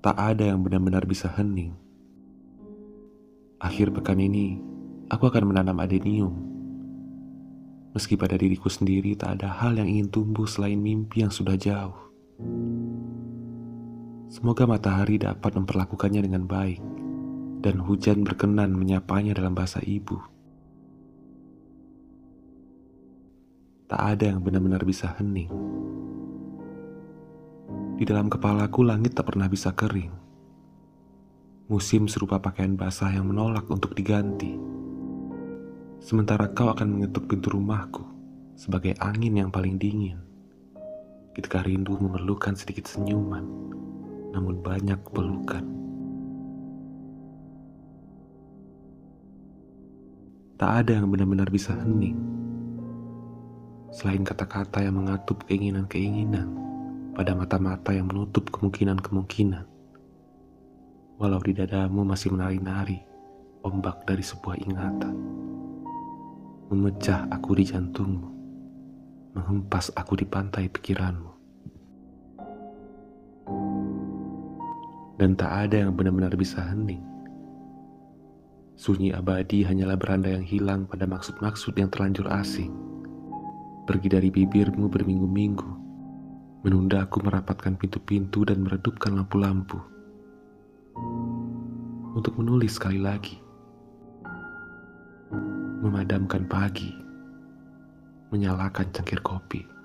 tak ada yang benar-benar bisa hening. Akhir pekan ini, aku akan menanam adenium. Meski pada diriku sendiri tak ada hal yang ingin tumbuh selain mimpi yang sudah jauh. Semoga matahari dapat memperlakukannya dengan baik dan hujan berkenan menyapanya dalam bahasa ibu. Tak ada yang benar-benar bisa hening. Di dalam kepalaku langit tak pernah bisa kering. Musim serupa pakaian basah yang menolak untuk diganti. Sementara kau akan mengetuk pintu rumahku sebagai angin yang paling dingin. Ketika rindu memerlukan sedikit senyuman, namun banyak pelukan. Tak ada yang benar-benar bisa hening. Selain kata-kata yang mengatup keinginan-keinginan pada mata-mata yang menutup kemungkinan-kemungkinan. Walau di dadamu masih menari-nari ombak dari sebuah ingatan. Memecah aku di jantungmu, menghempas aku di pantai pikiranmu. Dan tak ada yang benar-benar bisa hening. Sunyi abadi hanyalah beranda yang hilang pada maksud-maksud yang terlanjur asing. Pergi dari bibirmu berminggu-minggu, menunda aku merapatkan pintu-pintu dan meredupkan lampu-lampu. Untuk menulis sekali lagi, memadamkan pagi, menyalakan cangkir kopi.